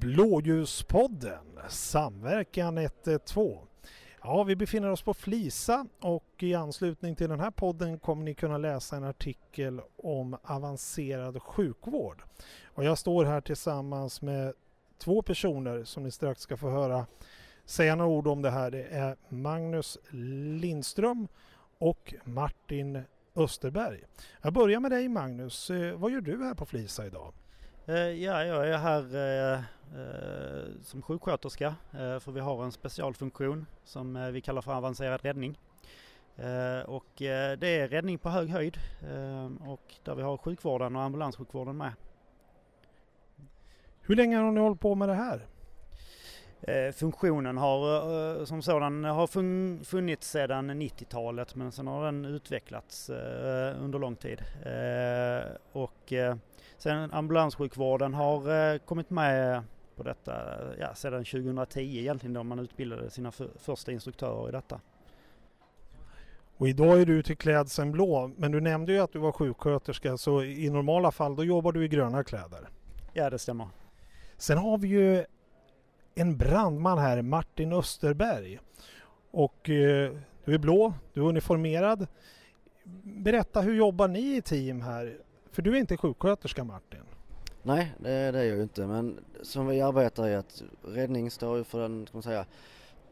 Blåljuspodden, Samverkan 112. Ja, vi befinner oss på Flisa och i anslutning till den här podden kommer ni kunna läsa en artikel om avancerad sjukvård. Och jag står här tillsammans med två personer som ni strax ska få höra säga några ord om det här. Det är Magnus Lindström och Martin Österberg. Jag börjar med dig Magnus. Eh, vad gör du här på Flisa idag? Eh, ja, jag är här eh, eh, som sjuksköterska för vi har en specialfunktion som vi kallar för avancerad räddning. Och det är räddning på hög höjd och där vi har sjukvården och ambulanssjukvården med. Hur länge har ni hållit på med det här? Funktionen har som sådan har funnits sedan 90-talet men sen har den utvecklats under lång tid. Och Sen ambulanssjukvården har eh, kommit med på detta ja, sedan 2010 egentligen då man utbildade sina för, första instruktörer i detta. Och idag är du till klädseln blå, men du nämnde ju att du var sjuksköterska så i normala fall då jobbar du i gröna kläder. Ja det stämmer. Sen har vi ju en brandman här, Martin Österberg. Och eh, du är blå, du är uniformerad. Berätta, hur jobbar ni i team här? För du är inte sjuksköterska Martin? Nej, det, det är jag ju inte. Men som vi arbetar i att räddning står ju för den, ska man säga,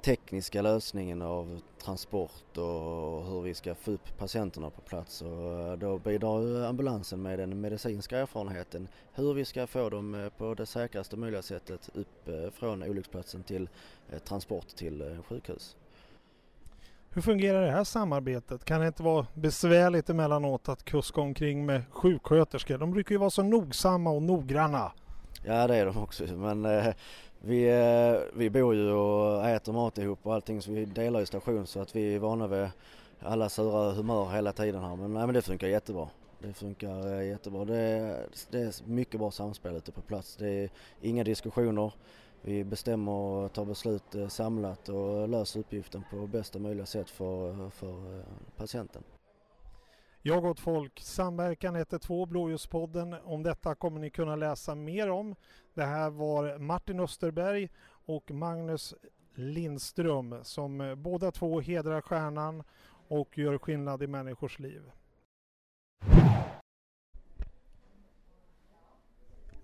tekniska lösningen av transport och hur vi ska få upp patienterna på plats och eh, då bidrar ambulansen med den medicinska erfarenheten hur vi ska få dem eh, på det säkraste möjliga sättet upp eh, från olycksplatsen till transport till sjukhus. Hur fungerar det här samarbetet? Kan det inte vara besvärligt emellanåt att kuska omkring med sjuksköterskor? De brukar ju vara så nogsamma och noggranna. Ja det är de också men eh, vi, eh, vi bor ju och äter mat ihop och allting så vi delar ju station så att vi är vana vid alla sura humör hela tiden här men, nej, men det funkar jättebra. Det funkar eh, jättebra. Det, det är mycket bra samspel ute på plats. Det är inga diskussioner vi bestämmer och tar beslut eh, samlat och löser uppgiften på bästa möjliga sätt för, för eh, patienten. Jag Gott Folk, Samverkan 112 Blåljuspodden. Om detta kommer ni kunna läsa mer om. Det här var Martin Österberg och Magnus Lindström som eh, båda två hedrar stjärnan och gör skillnad i människors liv.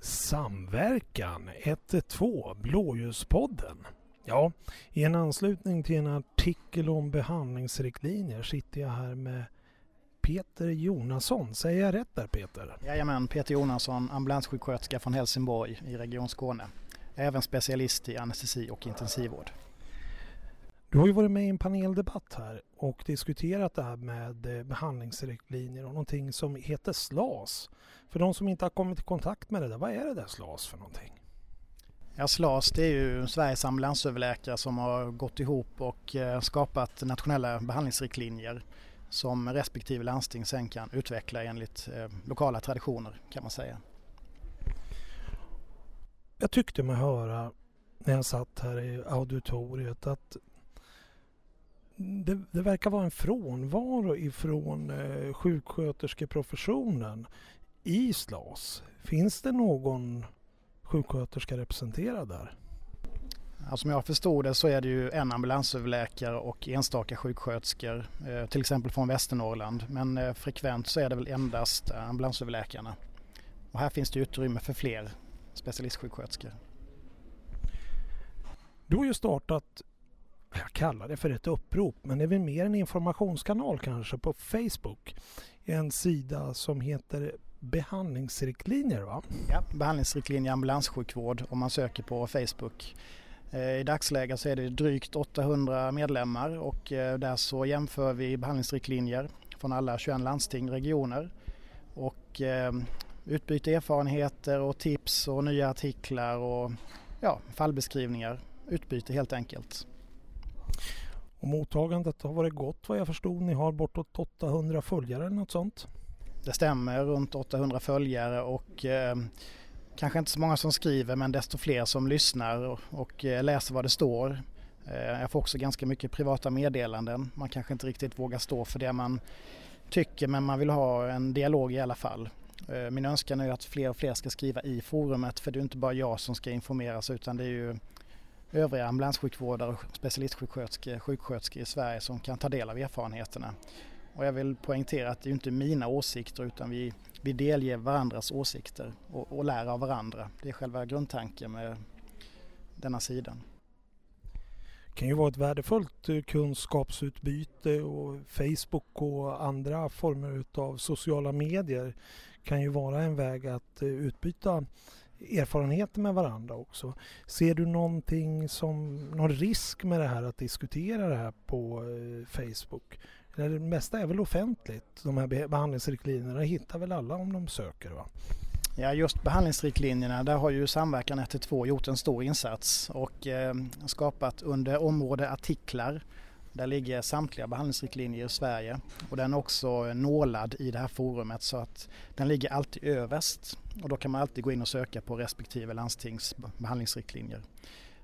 Samverkan 112 Blåljuspodden. Ja, i en anslutning till en artikel om behandlingsriktlinjer sitter jag här med Peter Jonasson. Säger jag rätt där Peter? Jajamän, Peter Jonasson, ambulanssjuksköterska från Helsingborg i Region Skåne. Även specialist i anestesi och intensivvård. Du har ju varit med i en paneldebatt här och diskuterat det här med eh, behandlingsriktlinjer och någonting som heter SLAS. För de som inte har kommit i kontakt med det där, vad är det där SLAS för någonting? Ja, SLAS det är ju Sveriges ambulansöverläkare som har gått ihop och eh, skapat nationella behandlingsriktlinjer som respektive landsting sen kan utveckla enligt eh, lokala traditioner kan man säga. Jag tyckte mig höra när jag satt här i auditoriet att det, det, verkar vara en frånvaro ifrån eh, sjuksköterskeprofessionen i SLAS. Finns det någon sjuksköterska representerad där? Ja, som jag förstod det så är det ju en ambulansöverläkare och enstaka sjuksköterskor, eh, till exempel från Västernorrland. Men eh, frekvent så är det väl endast eh, ambulansöverläkarna. Och här finns det utrymme för fler specialistsjuksköterskor. Du har ju startat jag kallar det för ett upprop, men det är väl mer en informationskanal kanske på Facebook. En sida som heter behandlingsriktlinjer va? Ja, behandlingsriktlinjer ambulanssjukvård om man söker på Facebook. Eh, I dagsläget så är det drygt 800 medlemmar och eh, där så jämför vi behandlingsriktlinjer från alla 21 landsting, regioner och eh, utbyter erfarenheter och tips och nya artiklar och ja, fallbeskrivningar. Utbyte helt enkelt. Och mottagandet har varit gott vad jag förstod. Ni har bortåt 800 följare eller något sånt? Det stämmer, runt 800 följare och eh, kanske inte så många som skriver men desto fler som lyssnar och, och eh, läser vad det står. Eh, jag får också ganska mycket privata meddelanden. Man kanske inte riktigt vågar stå för det man tycker men man vill ha en dialog i alla fall. Eh, min önskan är att fler och fler ska skriva i forumet för det är inte bara jag som ska informeras utan det är ju övriga ambulanssjukvårdare och specialistsjuksköterskor sjuksköterskor i Sverige som kan ta del av erfarenheterna. Och jag vill poängtera att det är inte mina åsikter utan vi, vi delger varandras åsikter och, och lär av varandra. Det är själva grundtanken med denna sidan. Det kan ju vara ett värdefullt eh, kunskapsutbyte och Facebook och andra former av sociala medier kan ju vara en väg att eh, utbyta erfarenheter med varandra också. Ser du någonting som någon risk med det här att diskutera det här på eh, Facebook? Det mesta är väl offentligt, de här behandlingsriktlinjerna hittar väl alla om de söker va? Ja, just behandlingsriktlinjerna, där har ju Samverkan 112 gjort en stor insats och eh, skapat under område artiklar. Där ligger samtliga behandlingsriktlinjer i Sverige och den är också nålad i det här forumet så att den ligger alltid överst och då kan man alltid gå in och söka på respektive landstings behandlingsriktlinjer.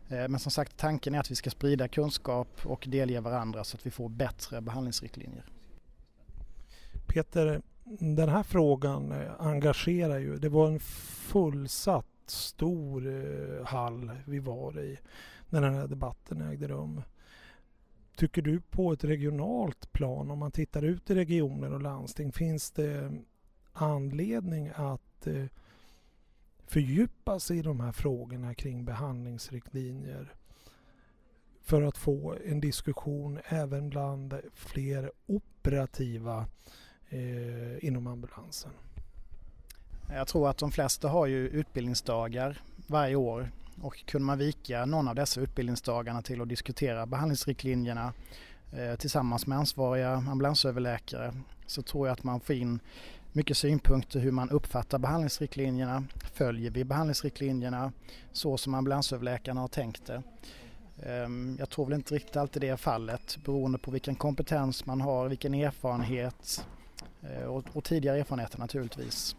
Eh, men som sagt tanken är att vi ska sprida kunskap och delge varandra så att vi får bättre behandlingsriktlinjer. Peter, den här frågan eh, engagerar ju. Det var en fullsatt stor eh, hall vi var i när den här debatten ägde rum. Tycker du på ett regionalt plan, om man tittar ut i regioner och landsting, finns det anledning att eh, fördjupa sig i de här frågorna kring behandlingsriktlinjer för att få en diskussion även bland fler operativa eh, inom ambulansen. Jag tror att de flesta har ju utbildningsdagar varje år och kunde man vika någon av dessa utbildningsdagarna till att diskutera behandlingsriktlinjerna Eh, tillsammans med ansvariga ambulansöverläkare så tror jag att man får in mycket synpunkter hur man uppfattar behandlingsriktlinjerna. Följer vi behandlingsriktlinjerna så som ambulansöverläkarna har tänkt det? Ehm, jag tror väl inte riktigt alltid det är fallet beroende på vilken kompetens man har, vilken erfarenhet eh, och, och tidigare erfarenheter naturligtvis.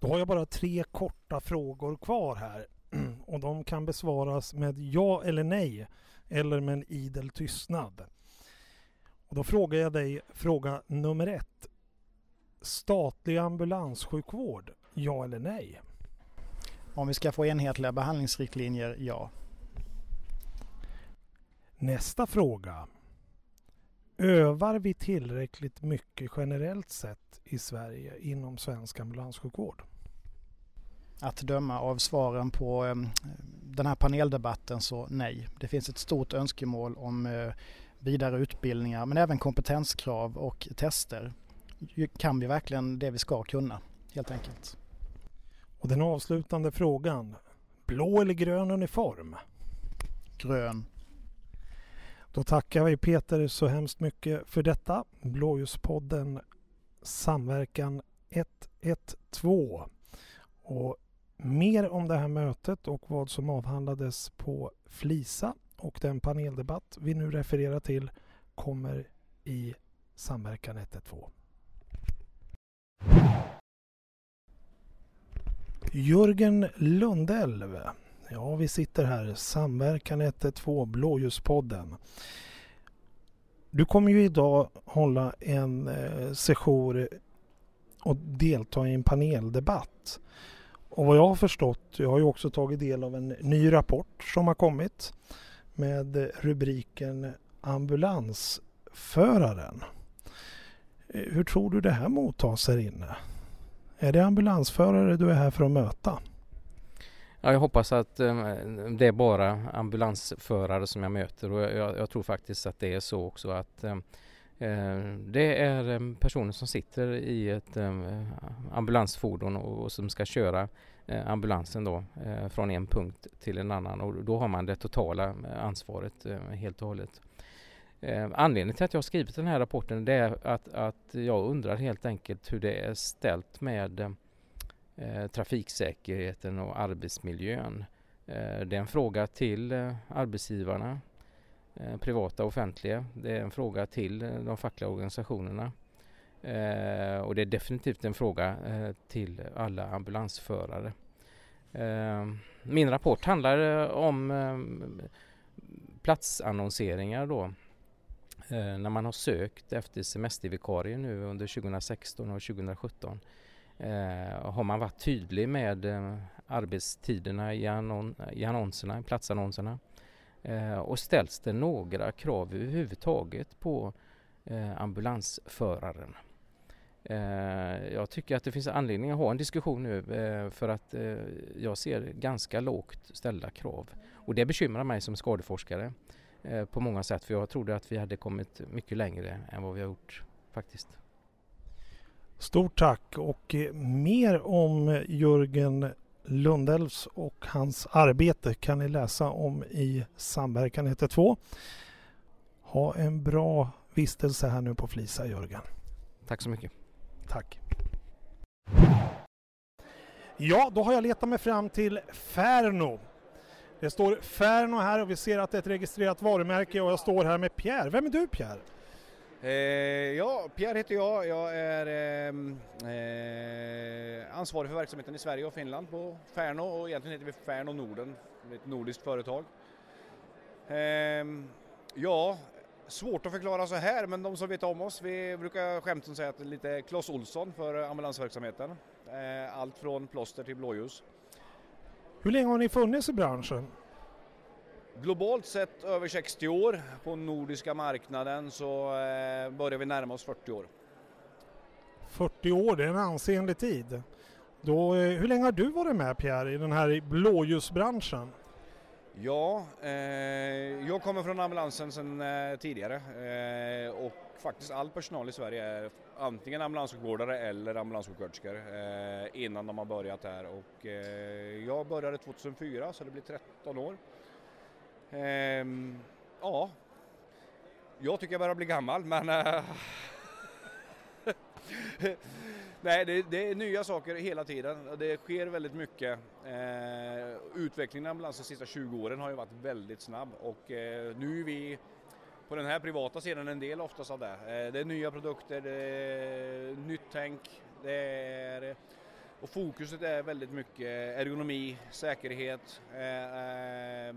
Då har jag bara tre korta frågor kvar här och de kan besvaras med ja eller nej eller med en idel tystnad. Och då frågar jag dig fråga nummer ett. Statlig ambulanssjukvård, ja eller nej? Om vi ska få enhetliga behandlingsriktlinjer, ja. Nästa fråga. Övar vi tillräckligt mycket generellt sett i Sverige inom svensk ambulanssjukvård? Att döma av svaren på ehm, den här paneldebatten så nej. Det finns ett stort önskemål om eh, vidare utbildningar men även kompetenskrav och tester. Kan vi verkligen det vi ska kunna helt enkelt? Och den avslutande frågan. Blå eller grön uniform? Grön. Då tackar vi Peter så hemskt mycket för detta. Blåljuspodden Samverkan 112. Och mer om det här mötet och vad som avhandlades på Flisa och den paneldebatt vi nu refererar till kommer i Samverkan 112. Jörgen Lundell. Ja, vi sitter här. Samverkan 112, Blåljuspodden. Du kommer ju idag hålla en eh, session och delta i en paneldebatt. Och vad jag har förstått, jag har ju också tagit del av en ny rapport som har kommit med rubriken Ambulansföraren. Eh, hur tror du det här mottas här inne? Är det ambulansförare du är här för att möta? Ja, jag hoppas att um, det är bara ambulansförare som jag möter och jag, jag tror faktiskt att det är så också att um, Eh, det är eh, personer som sitter i ett eh, ambulansfordon och, som ska köra ambulansen då från en punkt till en annan och då har man det totala ansvaret helt och hållet. Anledningen till att jag har skrivit den här rapporten det är att, att jag undrar helt enkelt hur det är ställt med trafiksäkerheten och arbetsmiljön. Det är en fråga till arbetsgivarna, Eh, privata och offentliga. Det är en fråga till eh, de fackliga organisationerna. Eh, och det är definitivt en fråga till alla ambulansförare. min rapport handlar om platsannonseringar då Eh, när man har sökt efter semestervikarier nu under 2016 och 2017 eh, har man varit tydlig med eh, arbetstiderna i, annon i annonserna, platsannonserna eh, och ställs det några krav överhuvudtaget på eh, ambulansföraren. Eh, jag tycker att det finns anledning att ha en diskussion nu eh, för att eh, jag ser ganska lågt ställda krav och det bekymrar mig som skadeforskare eh, på många sätt för jag trodde att vi hade kommit mycket längre än vad vi har gjort faktiskt. Stort tack och mer om Jörgen Lundelfs och hans arbete kan ni läsa om i Samverkan 112. Ha en bra vistelse här nu på Flisa Jörgen. Tack så mycket. Tack. Ja, då har jag letat mig fram till Färno. Det står Färno här och vi ser att det är ett registrerat varumärke och jag står här med Pierre. Vem är du Pierre? Eh, ja, Pierre heter jag. Jag är ehm, eh, ansvarig för verksamheten i Sverige och Finland på Färno och egentligen heter vi Färno Norden, ett nordiskt företag. Eh, ja, svårt att förklara så här men de som vet om oss, vi brukar skämtsamt säga att det är lite Clas Olsson för ambulansverksamheten. Eh, allt från plåster till blåljus. Hur länge har ni funnits i branschen? Globalt sett över 60 år. På nordiska marknaden så eh, börjar vi närma oss 40 år. 40 år, det är en ansenlig tid. Då, eh, hur länge har du varit med Pierre i den här blåljusbranschen? Ja, eh, jag kommer från ambulansen sedan eh, tidigare eh, och faktiskt all personal i Sverige är antingen ambulanssjukvårdare eller ambulanssjuksköterskor eh, innan de har börjat här och jag började 2004 så det blir 13 år. Ehm, ja, jag tycker jag börjar bli gammal men eh, Nej, det, det, är nya saker hela tiden. Det sker väldigt mycket. Eh, utvecklingen av ambulansen de sista 20 åren har ju varit väldigt snabb och eh, nu är vi på den här privata sidan en del oftast av det. Eh, det är nya produkter, det är nytt tänk, det är och fokuset är väldigt mycket ergonomi, säkerhet, eh, eh,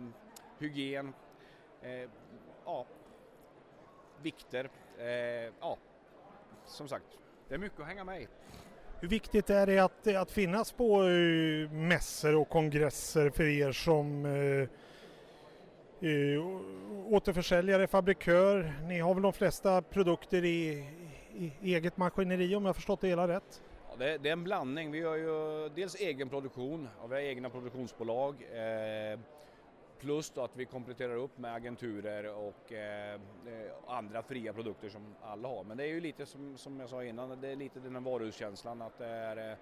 hygien, eh, ja, vikter. Eh, ja, som sagt, det är mycket att hänga med i. Hur viktigt är det att, att finnas på uh, mässor och kongresser för er som uh, uh, återförsäljare, fabrikör? Ni har väl de flesta produkter i, i eget maskineri om jag förstått det hela rätt? Ja, det, det, är en blandning. Vi har ju dels egen produktion och vi har egna produktionsbolag. Eh, Plus då att vi kompletterar upp med agenturer och eh, eh, andra fria produkter som alla har. Men det är ju lite som, som jag sa innan, det är lite den här varuhuskänslan att det är, eh,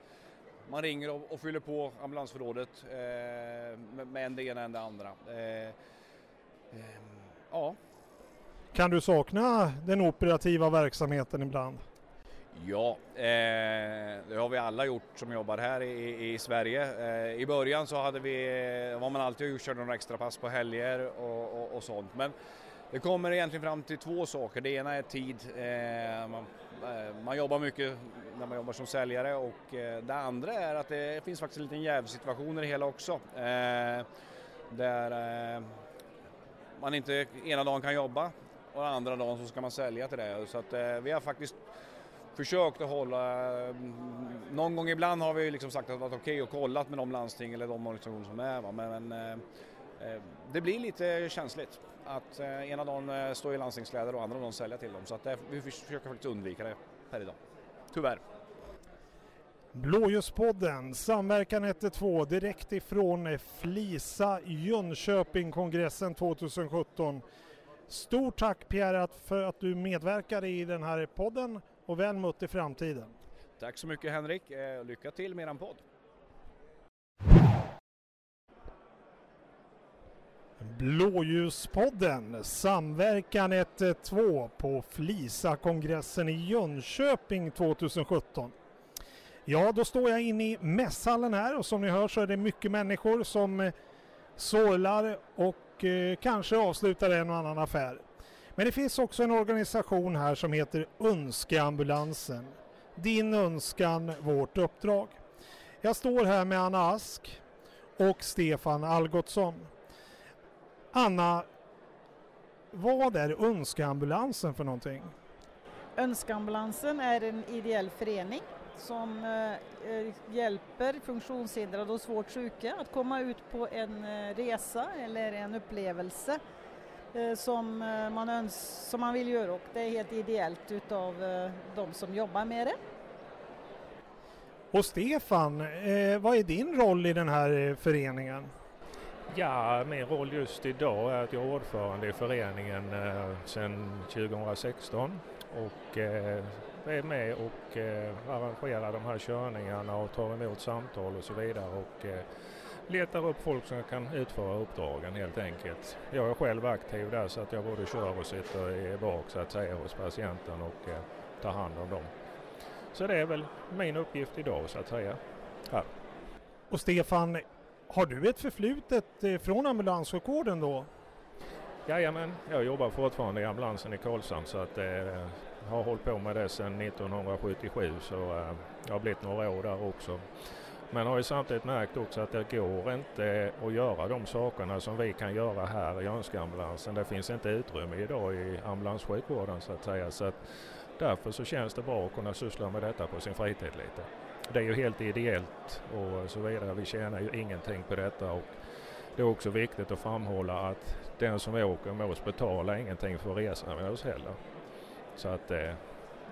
man ringer och, och, fyller på ambulansförrådet eh, med, med en det ena än det andra. Eh, eh, ja. Kan du sakna den operativa verksamheten ibland? Ja, eh, det har vi alla gjort som jobbar här i, i Sverige. Eh, I början så hade vi, var man alltid och körde några extra pass på helger och, och, och, sånt. Men det kommer egentligen fram till två saker. Det ena är tid. Eh, man, eh, man, jobbar mycket när man jobbar som säljare och eh, det andra är att det finns faktiskt en liten jävsituation i det hela också. Eh, där eh, man inte ena dagen kan jobba och andra dagen så ska man sälja till det. Så att eh, vi har faktiskt försökt att hålla, eh, någon gång ibland har vi liksom sagt att det varit okej okay och kollat med de landsting eller de organisationer som är. Va? Men, men eh, eh, det blir lite känsligt att ena dagen stå i landstingskläder och andra dagen sälja till dem. Så att, det, vi försöker faktiskt undvika det här idag. Tyvärr. Blåljuspodden, Samverkan 112 direkt ifrån Flisa Jönköping kongressen 2017. Stort tack Pierre för att du medverkade i den här podden och väl mött i framtiden. Tack så mycket Henrik, eh, lycka till med eran podd. Blåljuspodden, Samverkan 112 på Flisa-kongressen i Jönköping 2017. Ja, då står jag inne i mässhallen här och som ni hör så är det mycket människor som eh, sorlar och eh, kanske avslutar en och annan affär. Men det finns också en organisation här som heter Önskeambulansen. Din önskan, vårt uppdrag. Jag står här med Anna Ask och Stefan Algotsson. Anna, vad är Önskeambulansen för någonting? Önskeambulansen är en ideell förening som eh, hjälper funktionshindrade och svårt sjuka att komma ut på en eh, resa eller en upplevelse eh, som man, öns som man vill göra och det är helt ideellt utav de som jobbar med det. Och Stefan, vad är din roll i den här föreningen? Ja, min roll just idag är att jag är ordförande i föreningen eh, sedan 2016 och eh, är med och eh, arrangerar de här körningarna och tar emot samtal och så vidare och eh, letar upp folk som kan utföra uppdragen helt enkelt. Jag är själv aktiv där så att jag både kör och sitter i bak så att säga hos patienten och eh, tar hand om dem. Så det är väl min uppgift idag så att säga. Här. Och Stefan, har du ett förflutet eh, från ambulanssjukvården då? Jajamän, jag jobbar fortfarande i ambulansen i Karlshamn så att eh, har hållit på med det sedan 1977 så eh, jag har blivit några år där också. Men har ju samtidigt märkt också att det går inte att göra de sakerna som vi kan göra här i önskeambulansen. Det finns inte utrymme idag i ambulanssjukvården så att säga. Så att därför så känns det bra att kunna syssla med detta på sin fritid lite. Det är ju helt ideellt och så vidare. Vi tjänar ju ingenting på detta och det är också viktigt att framhålla att den som åker med oss betalar ingenting för resan med oss heller. Så att, eh,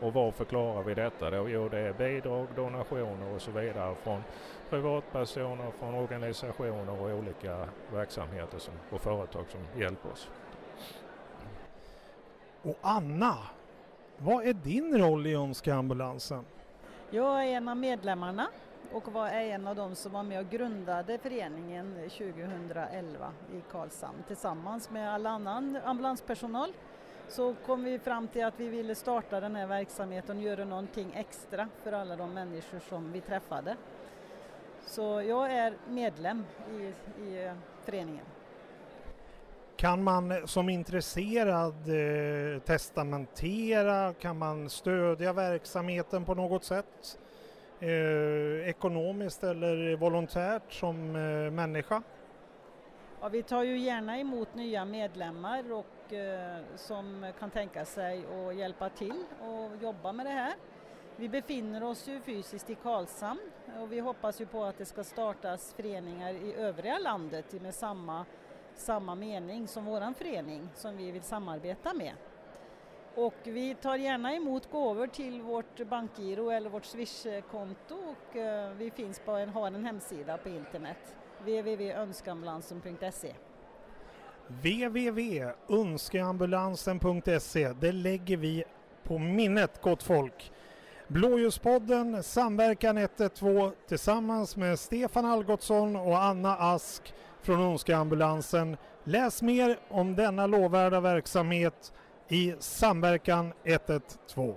och varför klarar vi detta då? Jo, det är bidrag, donationer och så vidare från privatpersoner, från organisationer och olika verksamheter som, och företag som hjälper oss. Och Anna, vad är din roll i Önskeambulansen? Jag är en av medlemmarna och var en av de som var med och grundade föreningen 2011 i Karlshamn tillsammans med all annan ambulanspersonal så kom vi fram till att vi ville starta den här verksamheten och göra någonting extra för alla de människor som vi träffade. Så jag är medlem i, i eh, föreningen. Kan man som intresserad eh, testamentera? Kan man stödja verksamheten på något sätt? Eh, ekonomiskt eller volontärt som eh, människa? Ja, vi tar ju gärna emot nya medlemmar och, eh, som kan tänka sig att hjälpa till och jobba med det här. Vi befinner oss ju fysiskt i Karlshamn och vi hoppas ju på att det ska startas föreningar i övriga landet med samma, samma mening som våran förening som vi vill samarbeta med. Och vi tar gärna emot gåvor till vårt bankgiro eller vårt swishkonto och eh, vi finns på en, har en hemsida på internet www.önskeambulansen.se www.önskeambulansen.se Det lägger vi på minnet gott folk. Blåljuspodden Samverkan 112 tillsammans med Stefan Algotsson och Anna Ask från Önskeambulansen. Läs mer om denna lovvärda verksamhet i Samverkan 112.